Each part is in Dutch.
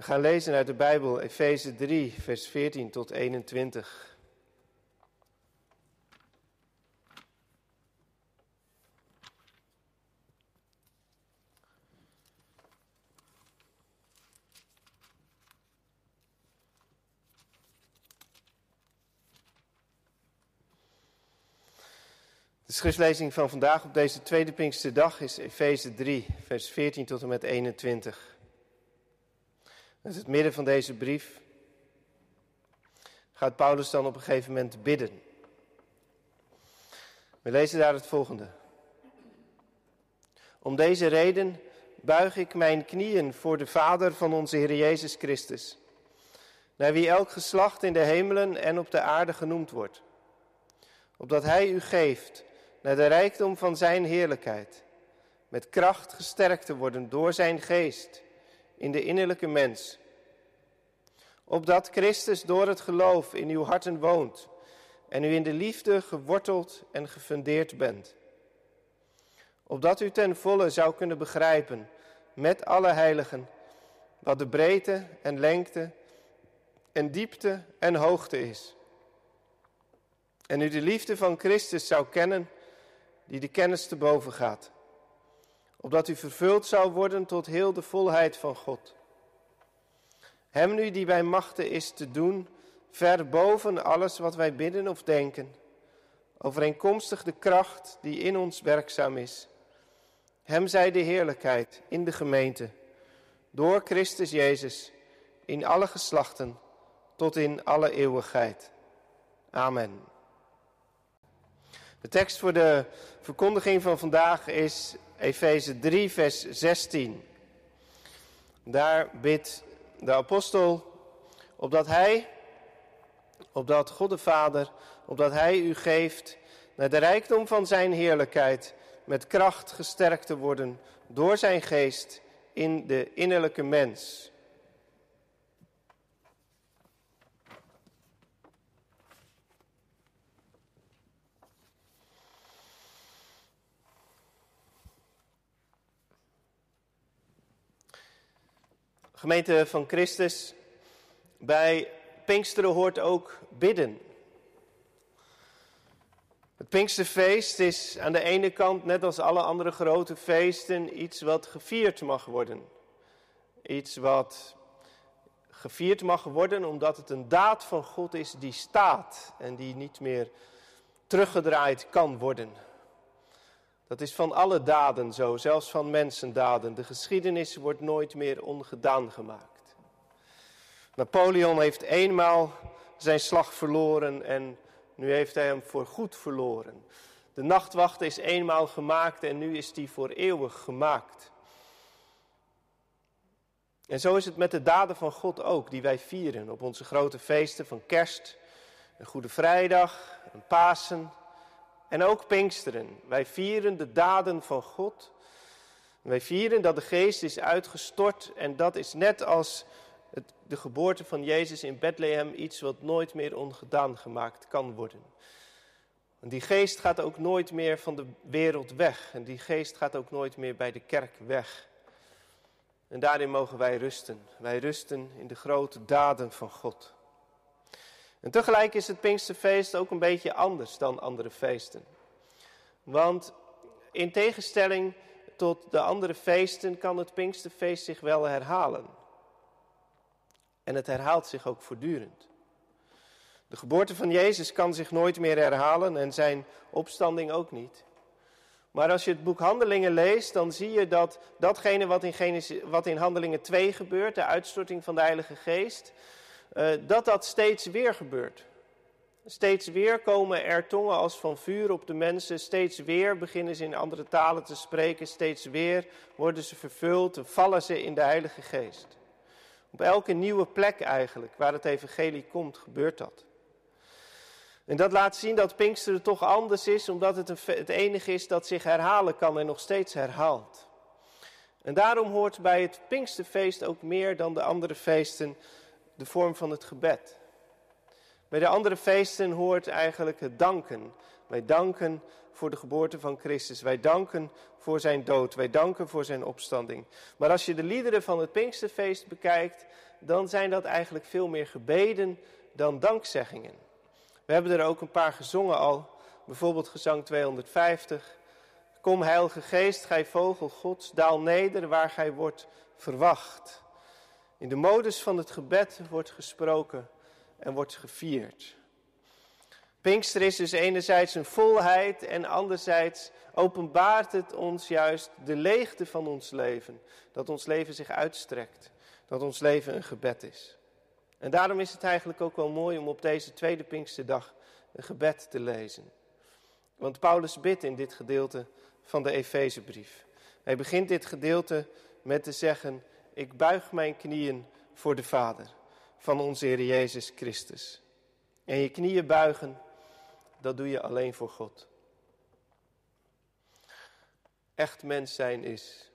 We gaan lezen uit de Bijbel, Efeze 3, vers 14 tot 21. De schriftlezing van vandaag op deze tweede Pinksterdag is Efeze 3, vers 14 tot en met 21. Is het midden van deze brief. Gaat Paulus dan op een gegeven moment bidden. We lezen daar het volgende. Om deze reden buig ik mijn knieën voor de Vader van onze Heer Jezus Christus, naar wie elk geslacht in de hemelen en op de aarde genoemd wordt, opdat Hij u geeft naar de rijkdom van Zijn heerlijkheid, met kracht gesterkt te worden door Zijn geest in de innerlijke mens. Opdat Christus door het geloof in uw harten woont en u in de liefde geworteld en gefundeerd bent. Opdat u ten volle zou kunnen begrijpen met alle heiligen wat de breedte en lengte en diepte en hoogte is. En u de liefde van Christus zou kennen die de kennis te boven gaat. Opdat u vervuld zou worden tot heel de volheid van God. Hem nu die bij machten is te doen, ver boven alles wat wij bidden of denken, overeenkomstig de kracht die in ons werkzaam is. Hem zij de heerlijkheid in de gemeente, door Christus Jezus, in alle geslachten, tot in alle eeuwigheid. Amen. De tekst voor de verkondiging van vandaag is Efeze 3, vers 16. Daar bidt de apostel opdat hij, opdat God de Vader, opdat hij u geeft naar de rijkdom van zijn heerlijkheid met kracht gesterkt te worden door zijn geest in de innerlijke mens Gemeente van Christus, bij Pinksteren hoort ook bidden. Het Pinksterfeest is aan de ene kant, net als alle andere grote feesten, iets wat gevierd mag worden. Iets wat gevierd mag worden omdat het een daad van God is die staat en die niet meer teruggedraaid kan worden. Dat is van alle daden zo, zelfs van mensendaden. De geschiedenis wordt nooit meer ongedaan gemaakt. Napoleon heeft eenmaal zijn slag verloren en nu heeft hij hem voor goed verloren. De nachtwacht is eenmaal gemaakt en nu is die voor eeuwig gemaakt. En zo is het met de daden van God ook, die wij vieren op onze grote feesten van kerst, een Goede Vrijdag, een Pasen, en ook Pinksteren. Wij vieren de daden van God. Wij vieren dat de geest is uitgestort en dat is net als het, de geboorte van Jezus in Bethlehem iets wat nooit meer ongedaan gemaakt kan worden. En die geest gaat ook nooit meer van de wereld weg en die geest gaat ook nooit meer bij de kerk weg. En daarin mogen wij rusten. Wij rusten in de grote daden van God. En tegelijk is het Pinksterfeest ook een beetje anders dan andere feesten. Want in tegenstelling tot de andere feesten kan het Pinksterfeest zich wel herhalen. En het herhaalt zich ook voortdurend. De geboorte van Jezus kan zich nooit meer herhalen en zijn opstanding ook niet. Maar als je het boek Handelingen leest, dan zie je dat datgene wat in, Genesis, wat in Handelingen 2 gebeurt, de uitstorting van de Heilige Geest, dat dat steeds weer gebeurt. Steeds weer komen er tongen als van vuur op de mensen. Steeds weer beginnen ze in andere talen te spreken. Steeds weer worden ze vervuld en vallen ze in de Heilige Geest. Op elke nieuwe plek eigenlijk waar het evangelie komt, gebeurt dat. En dat laat zien dat Pinksteren toch anders is, omdat het het enige is dat zich herhalen kan en nog steeds herhaalt. En daarom hoort bij het Pinksterfeest ook meer dan de andere feesten de vorm van het gebed. Bij de andere feesten hoort eigenlijk het danken. Wij danken voor de geboorte van Christus. Wij danken voor zijn dood. Wij danken voor zijn opstanding. Maar als je de liederen van het Pinksterfeest bekijkt, dan zijn dat eigenlijk veel meer gebeden dan dankzeggingen. We hebben er ook een paar gezongen al. Bijvoorbeeld gezang 250. Kom heilige geest, gij vogel gods, daal neder waar gij wordt verwacht. In de modus van het gebed wordt gesproken en wordt gevierd. Pinkster is dus enerzijds een volheid en anderzijds openbaart het ons juist de leegte van ons leven. Dat ons leven zich uitstrekt, dat ons leven een gebed is. En daarom is het eigenlijk ook wel mooi om op deze tweede Pinksterdag een gebed te lezen. Want Paulus bidt in dit gedeelte van de Efezebrief. Hij begint dit gedeelte met te zeggen: Ik buig mijn knieën voor de Vader van onze Heer Jezus Christus. En je knieën buigen, dat doe je alleen voor God. Echt mens zijn is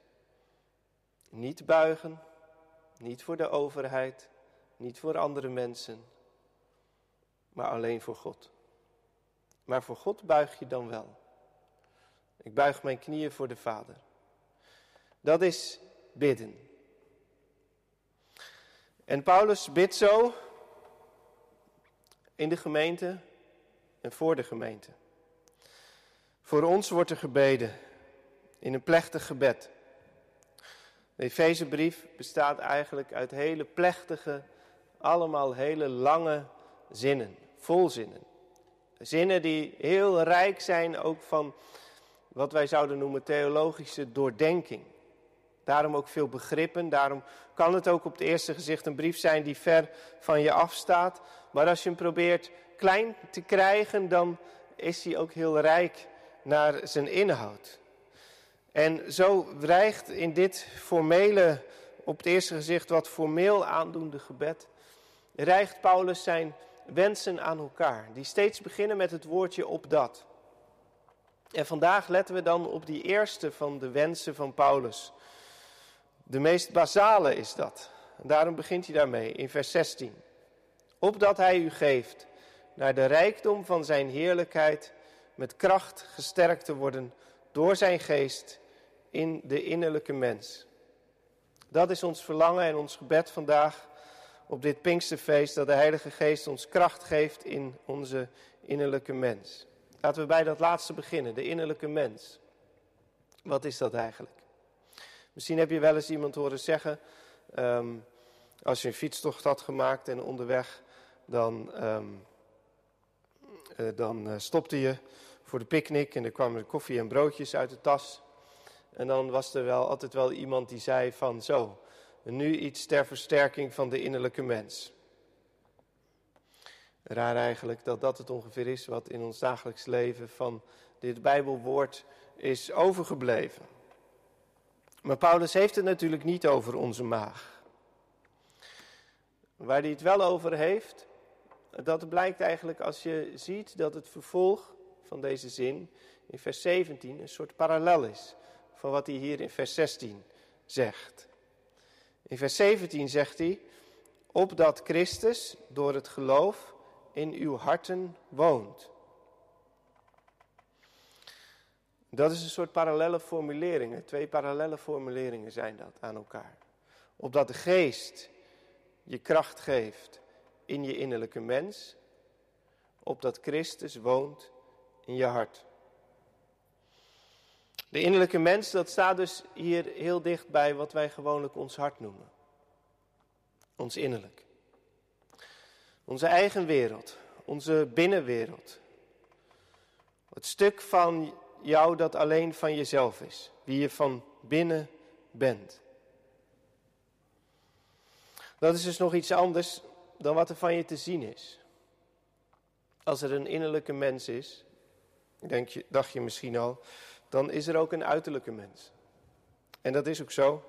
niet buigen, niet voor de overheid, niet voor andere mensen, maar alleen voor God. Maar voor God buig je dan wel. Ik buig mijn knieën voor de Vader. Dat is bidden. En Paulus bidt zo in de gemeente en voor de gemeente. Voor ons wordt er gebeden in een plechtig gebed. De Efezebrief bestaat eigenlijk uit hele plechtige, allemaal hele lange zinnen, volzinnen. Zinnen die heel rijk zijn ook van wat wij zouden noemen theologische doordenking. Daarom ook veel begrippen. Daarom kan het ook op het eerste gezicht een brief zijn die ver van je afstaat. Maar als je hem probeert klein te krijgen, dan is hij ook heel rijk naar zijn inhoud. En zo dreigt in dit formele, op het eerste gezicht wat formeel aandoende gebed, Paulus zijn wensen aan elkaar, die steeds beginnen met het woordje op dat. En vandaag letten we dan op die eerste van de wensen van Paulus. De meest basale is dat. Daarom begint hij daarmee in vers 16. Opdat hij u geeft naar de rijkdom van zijn heerlijkheid met kracht gesterkt te worden door zijn geest in de innerlijke mens. Dat is ons verlangen en ons gebed vandaag op dit Pinksterfeest, dat de Heilige Geest ons kracht geeft in onze innerlijke mens. Laten we bij dat laatste beginnen, de innerlijke mens. Wat is dat eigenlijk? Misschien heb je wel eens iemand horen zeggen, ehm, als je een fietstocht had gemaakt en onderweg, dan, um, uh, dan uh, stopte je voor de picknick en er kwamen koffie en broodjes uit de tas. En dan was er wel altijd wel iemand die zei van zo, nu iets ter versterking van de innerlijke mens. Raar eigenlijk dat dat het ongeveer is wat in ons dagelijks leven van dit Bijbelwoord is overgebleven. Maar Paulus heeft het natuurlijk niet over onze maag. Waar hij het wel over heeft, dat blijkt eigenlijk als je ziet dat het vervolg van deze zin in vers 17 een soort parallel is van wat hij hier in vers 16 zegt. In vers 17 zegt hij, opdat Christus door het geloof in uw harten woont. Dat is een soort parallelle formuleringen. Twee parallelle formuleringen zijn dat aan elkaar. Opdat de geest je kracht geeft in je innerlijke mens. Opdat Christus woont in je hart. De innerlijke mens, dat staat dus hier heel dicht bij wat wij gewoonlijk ons hart noemen. Ons innerlijk. Onze eigen wereld, onze binnenwereld. Het stuk van jou dat alleen van jezelf is, wie je van binnen bent. Dat is dus nog iets anders dan wat er van je te zien is. Als er een innerlijke mens is, denk je, dacht je misschien al, dan is er ook een uiterlijke mens. En dat is ook zo.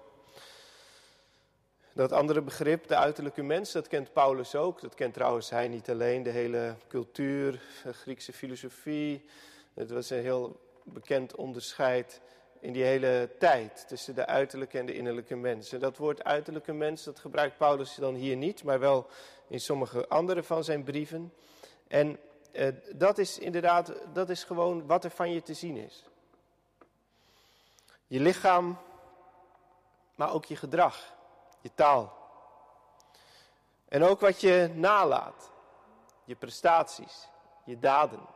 Dat andere begrip, de uiterlijke mens, dat kent Paulus ook. Dat kent trouwens hij niet alleen, de hele cultuur, de Griekse filosofie. Het was een heel bekend onderscheid in die hele tijd tussen de uiterlijke en de innerlijke mens. En dat woord uiterlijke mens, dat gebruikt Paulus dan hier niet, maar wel in sommige andere van zijn brieven. En eh, dat is inderdaad, dat is gewoon wat er van je te zien is. Je lichaam, maar ook je gedrag, je taal. En ook wat je nalaat, je prestaties, je daden,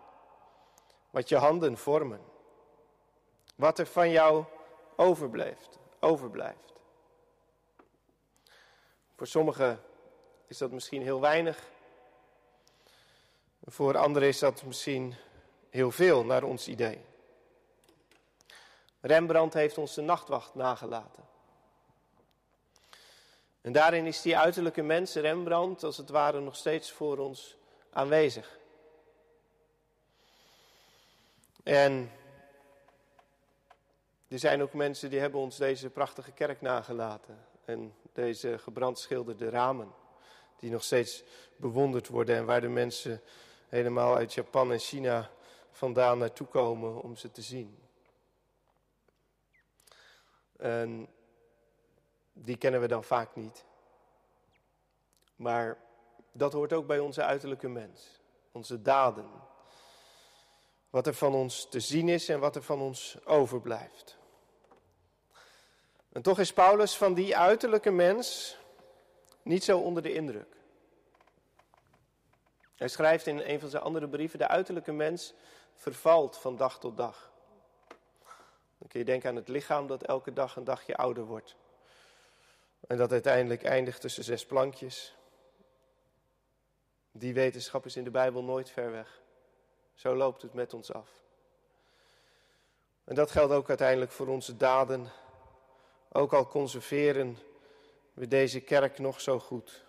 wat je handen vormen, wat er van jou overblijft, overblijft. Voor sommigen is dat misschien heel weinig. Voor anderen is dat misschien heel veel naar ons idee. Rembrandt heeft ons de nachtwacht nagelaten. En daarin is die uiterlijke mens, Rembrandt, als het ware nog steeds voor ons aanwezig. En er zijn ook mensen die hebben ons deze prachtige kerk nagelaten. En deze gebrandschilderde ramen, die nog steeds bewonderd worden en waar de mensen helemaal uit Japan en China vandaan naartoe komen om ze te zien. En die kennen we dan vaak niet. Maar dat hoort ook bij onze uiterlijke mens, onze daden. Wat er van ons te zien is en wat er van ons overblijft. En toch is Paulus van die uiterlijke mens niet zo onder de indruk. Hij schrijft in een van zijn andere brieven: de uiterlijke mens vervalt van dag tot dag. Dan kun je denken aan het lichaam dat elke dag een dagje ouder wordt. En dat uiteindelijk eindigt tussen zes plankjes. Die wetenschap is in de Bijbel nooit ver weg. Zo loopt het met ons af. En dat geldt ook uiteindelijk voor onze daden. Ook al conserveren we deze kerk nog zo goed.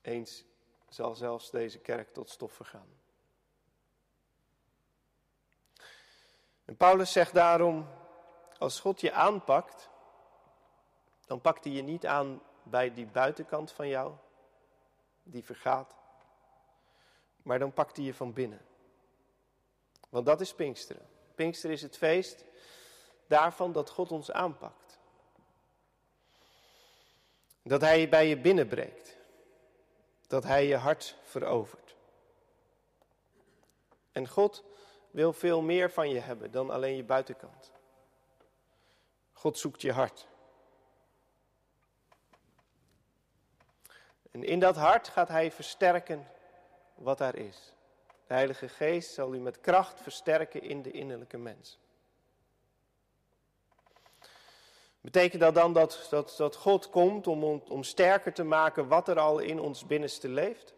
Eens zal zelfs deze kerk tot stof vergaan. En Paulus zegt daarom, als God je aanpakt, dan pakt hij je niet aan bij die buitenkant van jou, die vergaat, maar dan pakt hij je van binnen. Want dat is Pinksteren. Pinksteren is het feest daarvan dat God ons aanpakt. Dat Hij je bij je binnenbreekt. Dat Hij je hart verovert. En God wil veel meer van je hebben dan alleen je buitenkant. God zoekt je hart. En in dat hart gaat Hij versterken wat daar is. De Heilige Geest zal u met kracht versterken in de innerlijke mens. Betekent dat dan dat, dat, dat God komt om, om sterker te maken wat er al in ons binnenste leeft?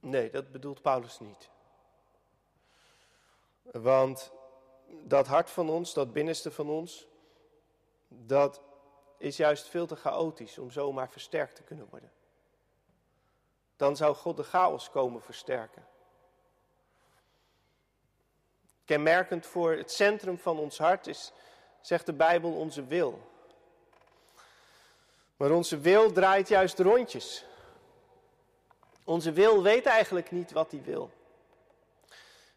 Nee, dat bedoelt Paulus niet. Want dat hart van ons, dat binnenste van ons, dat is juist veel te chaotisch om zomaar versterkt te kunnen worden. Dan zou God de chaos komen versterken. Kenmerkend voor het centrum van ons hart is, zegt de Bijbel, onze wil. Maar onze wil draait juist rondjes. Onze wil weet eigenlijk niet wat hij wil.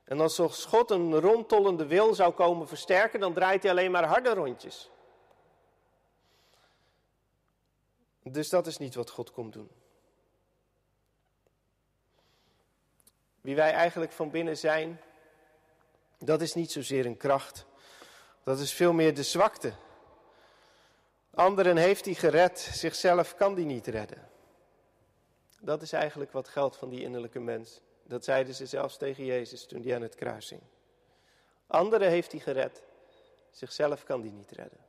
En als God een rondtollende wil zou komen versterken, dan draait hij alleen maar harde rondjes. Dus dat is niet wat God komt doen. Wie wij eigenlijk van binnen zijn, dat is niet zozeer een kracht. Dat is veel meer de zwakte. Anderen heeft hij gered, zichzelf kan die niet redden. Dat is eigenlijk wat geldt van die innerlijke mens. Dat zeiden ze zelfs tegen Jezus toen hij aan het kruis hing. Anderen heeft hij gered, zichzelf kan die niet redden.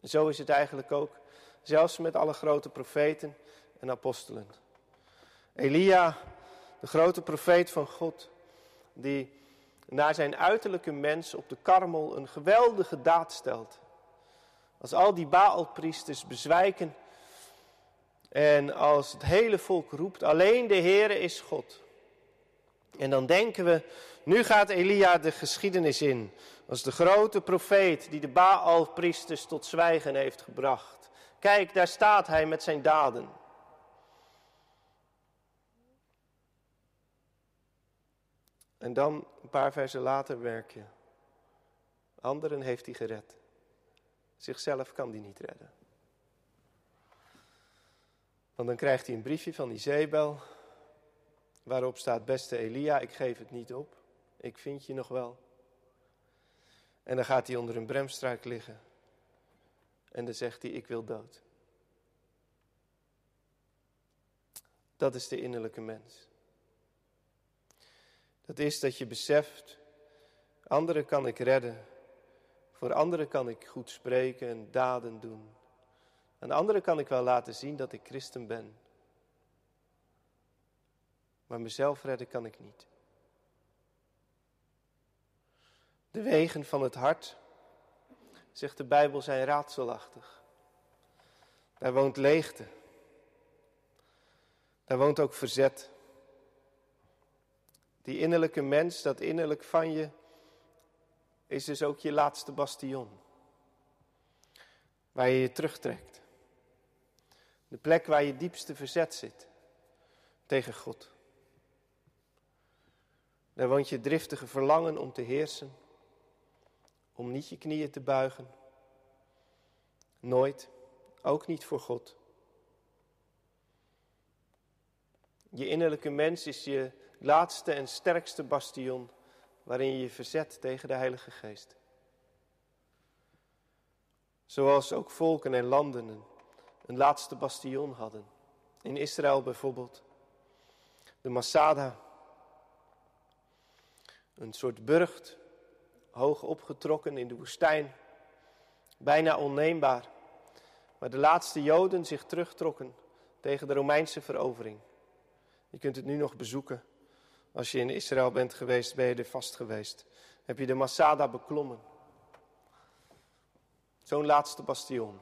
En zo is het eigenlijk ook, zelfs met alle grote profeten en apostelen. Elia, de grote profeet van God, die naar zijn uiterlijke mens op de karmel een geweldige daad stelt. Als al die Baalpriesters bezwijken en als het hele volk roept, alleen de Heere is God. En dan denken we, nu gaat Elia de geschiedenis in. Als de grote profeet die de Baalpriesters tot zwijgen heeft gebracht. Kijk, daar staat hij met zijn daden. En dan een paar versen later werk je. Anderen heeft hij gered. Zichzelf kan hij niet redden. Want dan krijgt hij een briefje van Isabel, waarop staat, beste Elia, ik geef het niet op, ik vind je nog wel. En dan gaat hij onder een bremstruik liggen. En dan zegt hij, ik wil dood. Dat is de innerlijke mens. Dat is dat je beseft, anderen kan ik redden. Voor anderen kan ik goed spreken en daden doen. Aan anderen kan ik wel laten zien dat ik christen ben. Maar mezelf redden kan ik niet. De wegen van het hart, zegt de Bijbel, zijn raadselachtig. Daar woont leegte. Daar woont ook verzet. Die innerlijke mens, dat innerlijk van je, is dus ook je laatste bastion. Waar je je terugtrekt. De plek waar je diepste verzet zit tegen God. Daar woont je driftige verlangen om te heersen, om niet je knieën te buigen. Nooit, ook niet voor God. Je innerlijke mens is je laatste en sterkste bastion waarin je je verzet tegen de Heilige Geest. Zoals ook volken en landen een, laatste bastion hadden. In Israël bijvoorbeeld. De Masada. Een soort burcht, hoog opgetrokken in de woestijn. Bijna onneembaar. Waar de laatste Joden zich terugtrokken tegen de Romeinse verovering. Je kunt het nu nog bezoeken. Als je in Israël bent geweest, ben je er vast geweest. Heb je de Masada beklommen. Zo'n laatste bastion.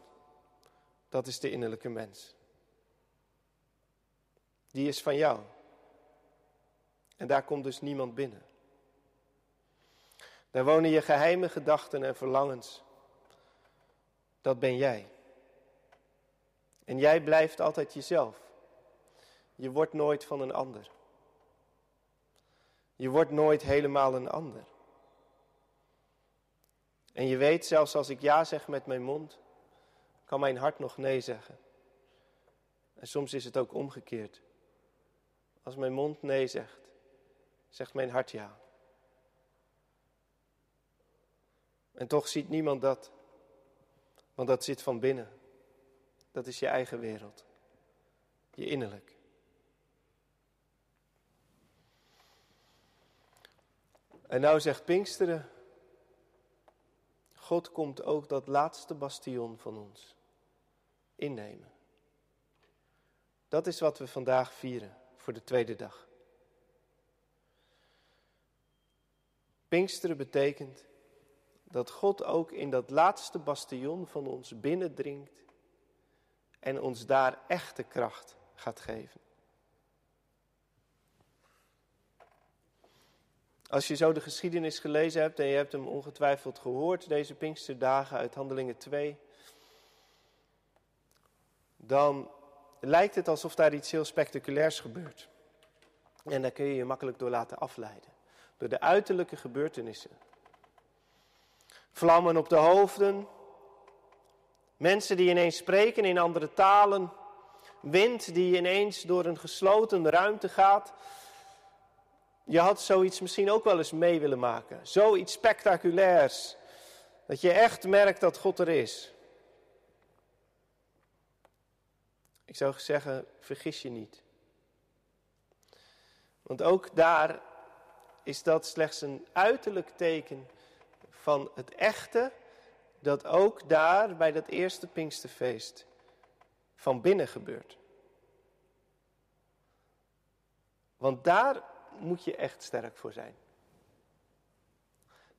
Dat is de innerlijke mens. Die is van jou. En daar komt dus niemand binnen. Daar wonen je geheime gedachten en verlangens. Dat ben jij. En jij blijft altijd jezelf. Je wordt nooit van een ander. Je wordt nooit helemaal een ander. En je weet, zelfs als ik ja zeg met mijn mond, kan mijn hart nog nee zeggen. En soms is het ook omgekeerd. Als mijn mond nee zegt, zegt mijn hart ja. En toch ziet niemand dat, want dat zit van binnen. Dat is je eigen wereld, je innerlijk. En nou zegt Pinksteren, God komt ook dat laatste bastion van ons innemen. Dat is wat we vandaag vieren voor de tweede dag. Pinksteren betekent dat God ook in dat laatste bastion van ons binnendringt en ons daar echte kracht gaat geven. Als je zo de geschiedenis gelezen hebt en je hebt hem ongetwijfeld gehoord, deze Pinksterdagen uit Handelingen 2, dan lijkt het alsof daar iets heel spectaculairs gebeurt. En daar kun je je makkelijk door laten afleiden. Door de uiterlijke gebeurtenissen. Vlammen op de hoofden. Mensen die ineens spreken in andere talen. Wind die ineens door een gesloten ruimte gaat. Je had zoiets misschien ook wel eens mee willen maken. Zoiets spectaculairs. Dat je echt merkt dat God er is. Ik zou zeggen, vergis je niet. Want ook daar is dat slechts een uiterlijk teken van het echte, dat ook daar bij dat eerste Pinksterfeest van binnen gebeurt. Want daar moet je echt sterk voor zijn.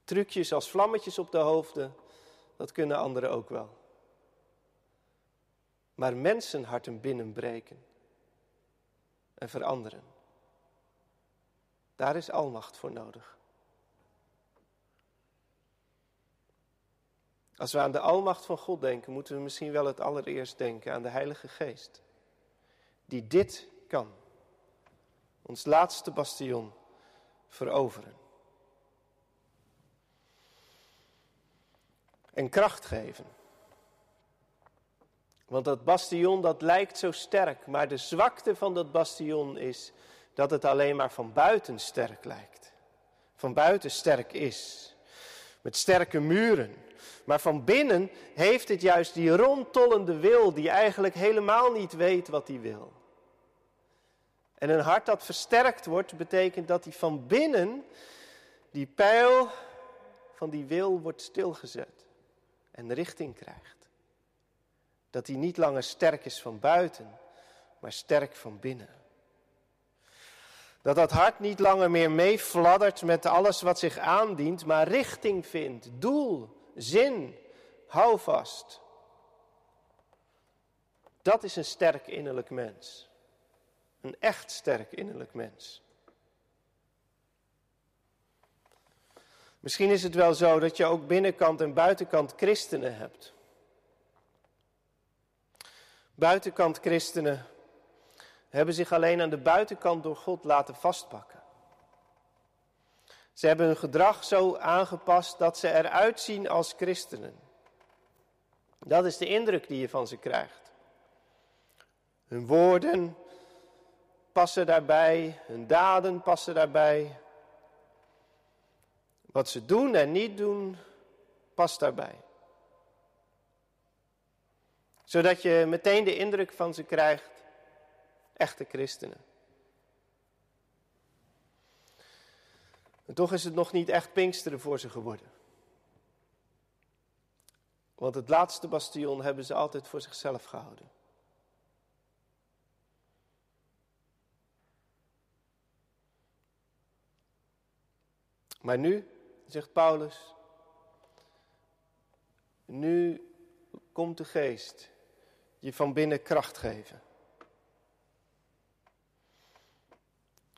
Trucjes als vlammetjes op de hoofden, dat kunnen anderen ook wel. Maar mensenharten binnenbreken en veranderen. Daar is almacht voor nodig. Als we aan de almacht van God denken, moeten we misschien wel het allereerst denken aan de Heilige Geest. Die dit kan ons laatste bastion, veroveren. En kracht geven. Want dat bastion dat lijkt zo sterk, maar de zwakte van dat bastion is dat het alleen maar van buiten sterk lijkt. Van buiten sterk is. Met sterke muren. Maar van binnen heeft het juist die rondtollende wil die eigenlijk helemaal niet weet wat hij wil. En een hart dat versterkt wordt, betekent dat hij van binnen die pijl van die wil wordt stilgezet en richting krijgt. Dat hij niet langer sterk is van buiten, maar sterk van binnen. Dat dat hart niet langer meer meefladdert met alles wat zich aandient, maar richting vindt, doel, zin, houvast. Dat is een sterk innerlijk mens. Een echt sterk innerlijk mens. Misschien is het wel zo dat je ook binnenkant en buitenkant christenen hebt. Buitenkant christenen hebben zich alleen aan de buitenkant door God laten vastpakken. Ze hebben hun gedrag zo aangepast dat ze eruit zien als christenen. Dat is de indruk die je van ze krijgt. Hun woorden passen daarbij, hun daden passen daarbij. Wat ze doen en niet doen, past daarbij. Zodat je meteen de indruk van ze krijgt, echte christenen. En toch is het nog niet echt Pinksteren voor ze geworden. Want het laatste bastion hebben ze altijd voor zichzelf gehouden. Maar nu, zegt Paulus, nu komt de geest je van binnen kracht geven.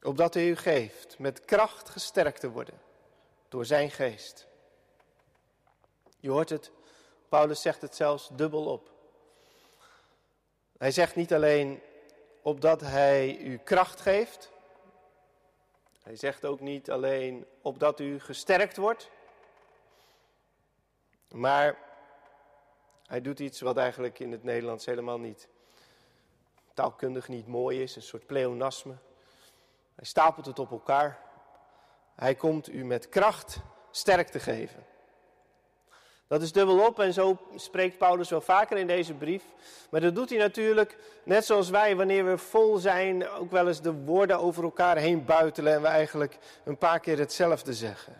Opdat hij u geeft met kracht gesterkt te worden door zijn geest. Je hoort het, Paulus zegt het zelfs dubbel op. Hij zegt niet alleen opdat hij u kracht geeft. Hij zegt ook niet alleen opdat u gesterkt wordt. Maar hij doet iets wat eigenlijk in het Nederlands helemaal niet taalkundig niet mooi is, een soort pleonasme. Hij stapelt het op elkaar. Hij komt u met kracht sterk te geven. Dat is dubbelop en zo spreekt Paulus wel vaker in deze brief. Maar dat doet hij natuurlijk, net zoals wij, wanneer we vol zijn, ook wel eens de woorden over elkaar heen buitelen en we eigenlijk een paar keer hetzelfde zeggen.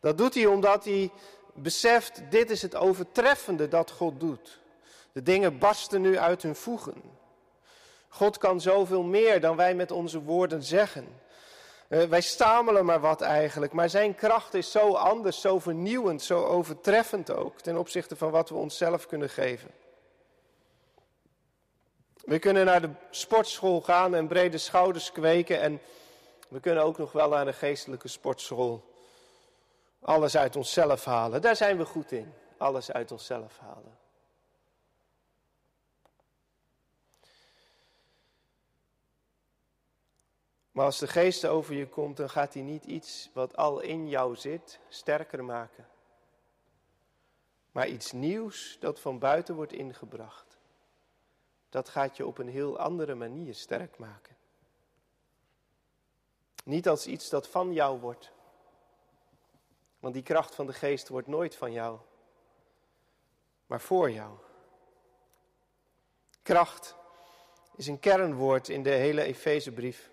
Dat doet hij omdat hij beseft, dit is het overtreffende dat God doet. De dingen barsten nu uit hun voegen. God kan zoveel meer dan wij met onze woorden zeggen. Uh, wij stamelen maar wat eigenlijk, maar zijn kracht is zo anders, zo vernieuwend, zo overtreffend ook ten opzichte van wat we onszelf kunnen geven. We kunnen naar de sportschool gaan en brede schouders kweken en we kunnen ook nog wel naar de geestelijke sportschool alles uit onszelf halen. Daar zijn we goed in, alles uit onszelf halen. Maar als de geest over je komt, dan gaat hij niet iets wat al in jou zit sterker maken. Maar iets nieuws dat van buiten wordt ingebracht. Dat gaat je op een heel andere manier sterk maken. Niet als iets dat van jou wordt. Want die kracht van de geest wordt nooit van jou, maar voor jou. Kracht is een kernwoord in de hele Efezebrief.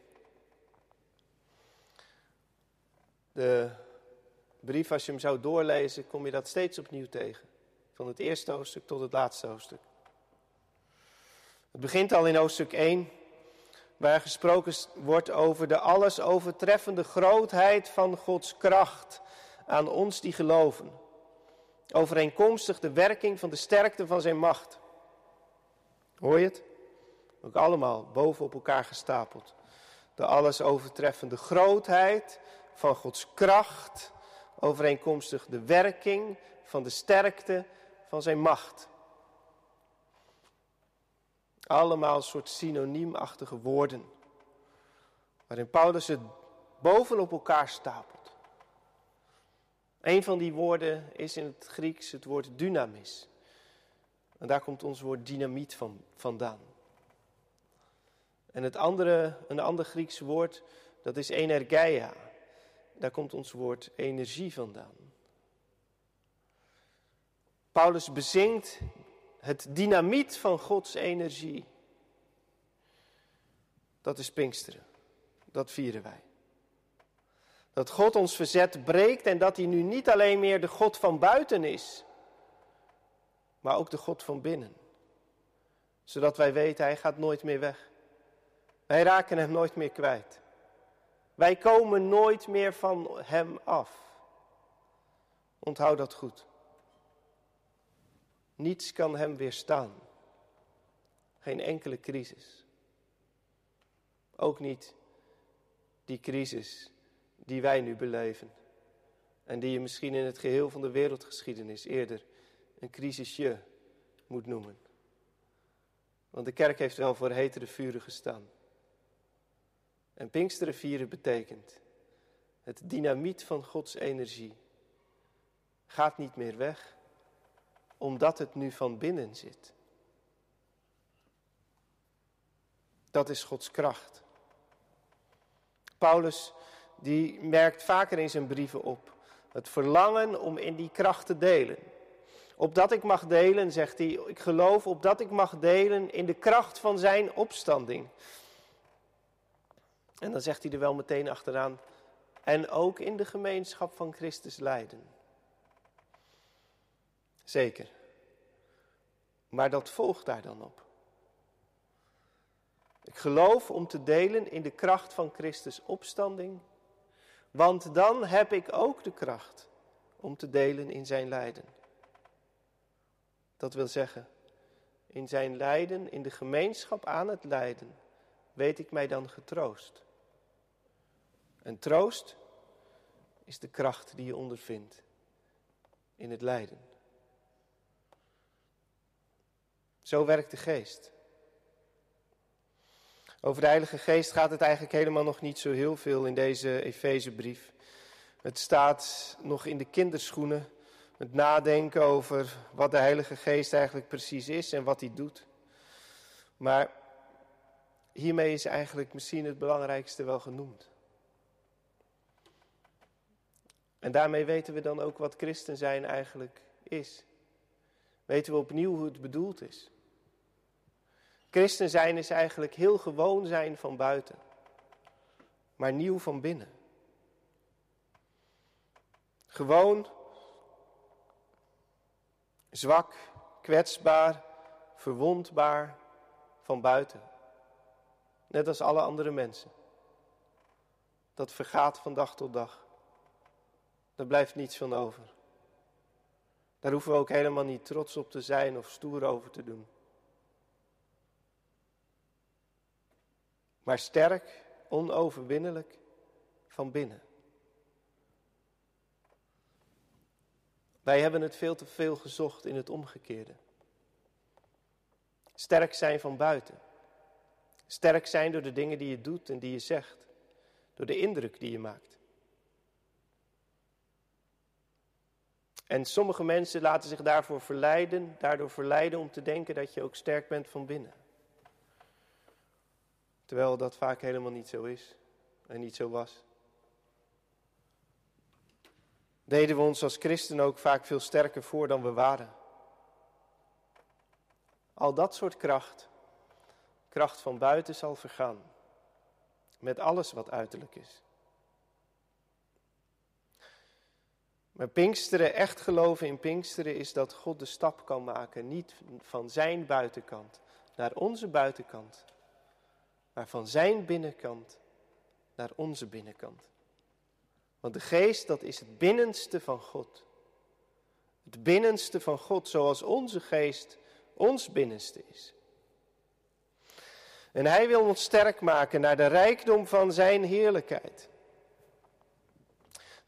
De brief, als je hem zou doorlezen, kom je dat steeds opnieuw tegen. Van het eerste hoofdstuk tot het laatste hoofdstuk. Het begint al in hoofdstuk 1, waar gesproken wordt over de alles overtreffende grootheid van Gods kracht aan ons die geloven. Overeenkomstig de werking van de sterkte van zijn macht. Hoor je het? Ook allemaal boven op elkaar gestapeld. De alles overtreffende grootheid van Gods kracht, overeenkomstig de werking van de sterkte van zijn macht. Allemaal een soort synoniemachtige woorden, waarin Paulus het bovenop elkaar stapelt. Een van die woorden is in het Grieks het woord dynamis. En daar komt ons woord dynamiet van, vandaan. En het andere, een ander Grieks woord, dat is energeia. Daar komt ons woord energie vandaan. Paulus bezingt het dynamiet van Gods energie. Dat is Pinksteren. Dat vieren wij. Dat God ons verzet breekt en dat hij nu niet alleen meer de God van buiten is, maar ook de God van binnen. Zodat wij weten, hij gaat nooit meer weg. Wij raken hem nooit meer kwijt. Wij komen nooit meer van hem af. Onthoud dat goed. Niets kan hem weerstaan. Geen enkele crisis. Ook niet die crisis die wij nu beleven. En die je misschien in het geheel van de wereldgeschiedenis eerder een crisisje moet noemen. Want de kerk heeft wel voor hetere vuren gestaan. En Pinksteren vieren betekent het dynamiet van Gods energie gaat niet meer weg, omdat het nu van binnen zit. Dat is Gods kracht. Paulus die merkt vaker in zijn brieven op het verlangen om in die kracht te delen. Opdat ik mag delen, zegt hij, ik geloof opdat ik mag delen in de kracht van zijn opstanding. En dan zegt hij er wel meteen achteraan, en ook in de gemeenschap van Christus lijden. Zeker. Maar dat volgt daar dan op. Ik geloof om te delen in de kracht van Christus opstanding, want dan heb ik ook de kracht om te delen in zijn lijden. Dat wil zeggen, in zijn lijden, in de gemeenschap aan het lijden, weet ik mij dan getroost. En troost is de kracht die je ondervindt in het lijden. Zo werkt de geest. Over de Heilige Geest gaat het eigenlijk helemaal nog niet zo heel veel in deze Efezebrief. Het staat nog in de kinderschoenen, het nadenken over wat de Heilige Geest eigenlijk precies is en wat hij doet. Maar hiermee is eigenlijk misschien het belangrijkste wel genoemd. En daarmee weten we dan ook wat christen zijn eigenlijk is. Weten we opnieuw hoe het bedoeld is. Christen zijn is eigenlijk heel gewoon zijn van buiten, maar nieuw van binnen. Gewoon, zwak, kwetsbaar, verwondbaar van buiten. Net als alle andere mensen. Dat vergaat van dag tot dag. Daar blijft niets van over. Daar hoeven we ook helemaal niet trots op te zijn of stoer over te doen. maar sterk, onoverwinnelijk van binnen. Wij hebben het veel te veel gezocht in het omgekeerde. Sterk zijn van buiten. Sterk zijn door de dingen die je doet en die je zegt. Door de indruk die je maakt. En sommige mensen laten zich daarvoor verleiden, daardoor verleiden om te denken dat je ook sterk bent van binnen. Terwijl dat vaak helemaal niet zo is en niet zo was. Deden we ons als christen ook vaak veel sterker voor dan we waren. Al dat soort kracht, kracht van buiten zal vergaan. Met alles wat uiterlijk is. Maar Pinksteren, echt geloven in Pinksteren, is dat God de stap kan maken. Niet van zijn buitenkant naar onze buitenkant, maar van zijn binnenkant naar onze binnenkant. Want de geest, dat is het binnenste van God. Het binnenste van God, zoals onze geest ons binnenste is. En hij wil ons sterk maken naar de rijkdom van zijn heerlijkheid.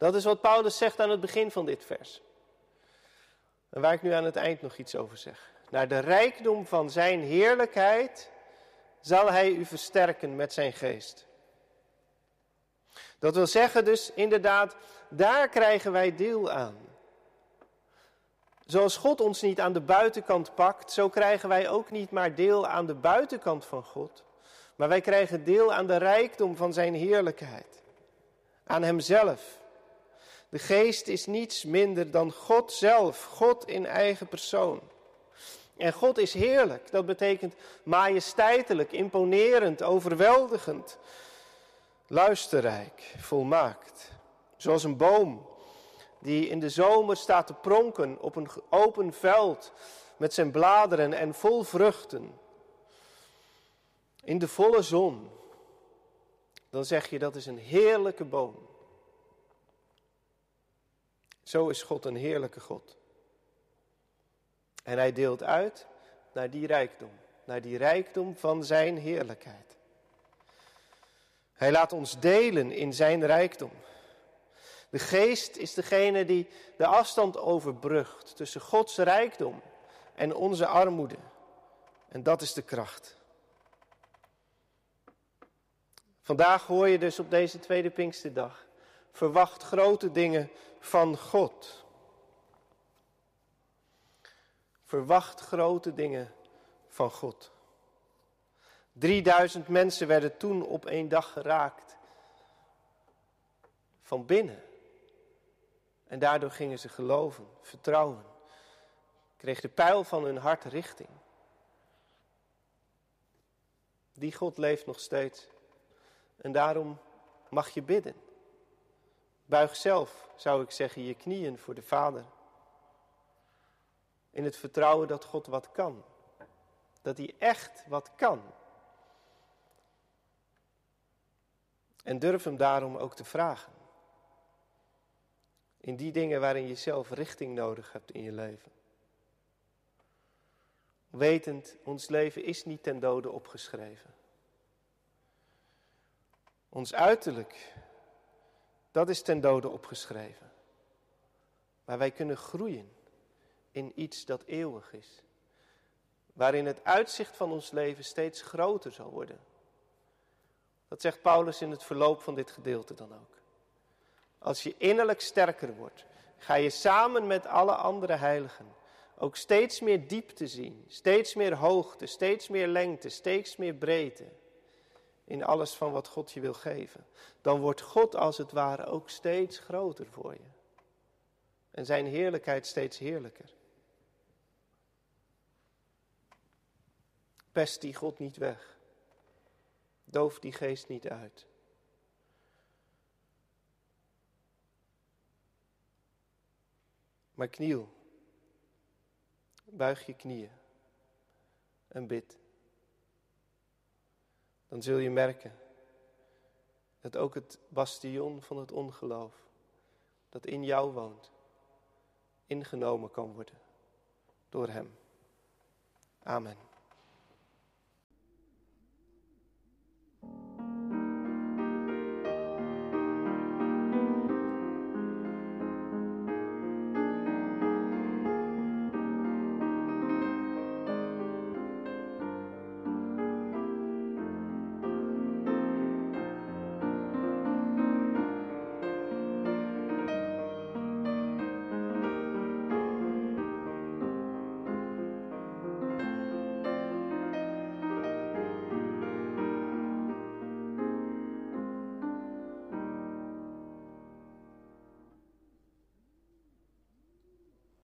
Dat is wat Paulus zegt aan het begin van dit vers. En waar ik nu aan het eind nog iets over zeg. Naar de rijkdom van zijn heerlijkheid zal hij u versterken met zijn geest. Dat wil zeggen dus inderdaad, daar krijgen wij deel aan. Zoals God ons niet aan de buitenkant pakt, zo krijgen wij ook niet maar deel aan de buitenkant van God, maar wij krijgen deel aan de rijkdom van Zijn heerlijkheid, aan Hemzelf. De geest is niets minder dan God zelf, God in eigen persoon. En God is heerlijk, dat betekent majesteitelijk, imponerend, overweldigend, luisterrijk, volmaakt. Zoals een boom die in de zomer staat te pronken op een open veld met zijn bladeren en vol vruchten. In de volle zon. Dan zeg je dat is een heerlijke boom. Zo is God een heerlijke God. En hij deelt uit naar die rijkdom, naar die rijkdom van zijn heerlijkheid. Hij laat ons delen in zijn rijkdom. De geest is degene die de afstand overbrugt tussen Gods rijkdom en onze armoede. En dat is de kracht. Vandaag hoor je dus op deze tweede Pinksterdag. Verwacht grote dingen van God. Verwacht grote dingen van God. 3000 mensen werden toen op één dag geraakt. Van binnen. En daardoor gingen ze geloven, vertrouwen. Kreeg de pijl van hun hart richting. Die God leeft nog steeds. En daarom mag je bidden. Buig zelf, zou ik zeggen, je knieën voor de Vader. In het vertrouwen dat God wat kan. Dat hij echt wat kan. En durf hem daarom ook te vragen. In die dingen waarin je zelf richting nodig hebt in je leven. Wetend, ons leven is niet ten dode opgeschreven. Ons uiterlijk, dat is ten dode opgeschreven. Maar wij kunnen groeien in iets dat eeuwig is. Waarin het uitzicht van ons leven steeds groter zal worden. Dat zegt Paulus in het verloop van dit gedeelte dan ook. Als je innerlijk sterker wordt, ga je samen met alle andere heiligen ook steeds meer diepte zien, steeds meer hoogte, steeds meer lengte, steeds meer breedte in alles van wat God je wil geven. Dan wordt God als het ware ook steeds groter voor je. En zijn heerlijkheid steeds heerlijker. Pest die God niet weg. Doof die geest niet uit. Maar kniel. Buig je knieën. En bid. Dan zul je merken dat ook het bastion van het ongeloof dat in jou woont, ingenomen kan worden door Hem. Amen.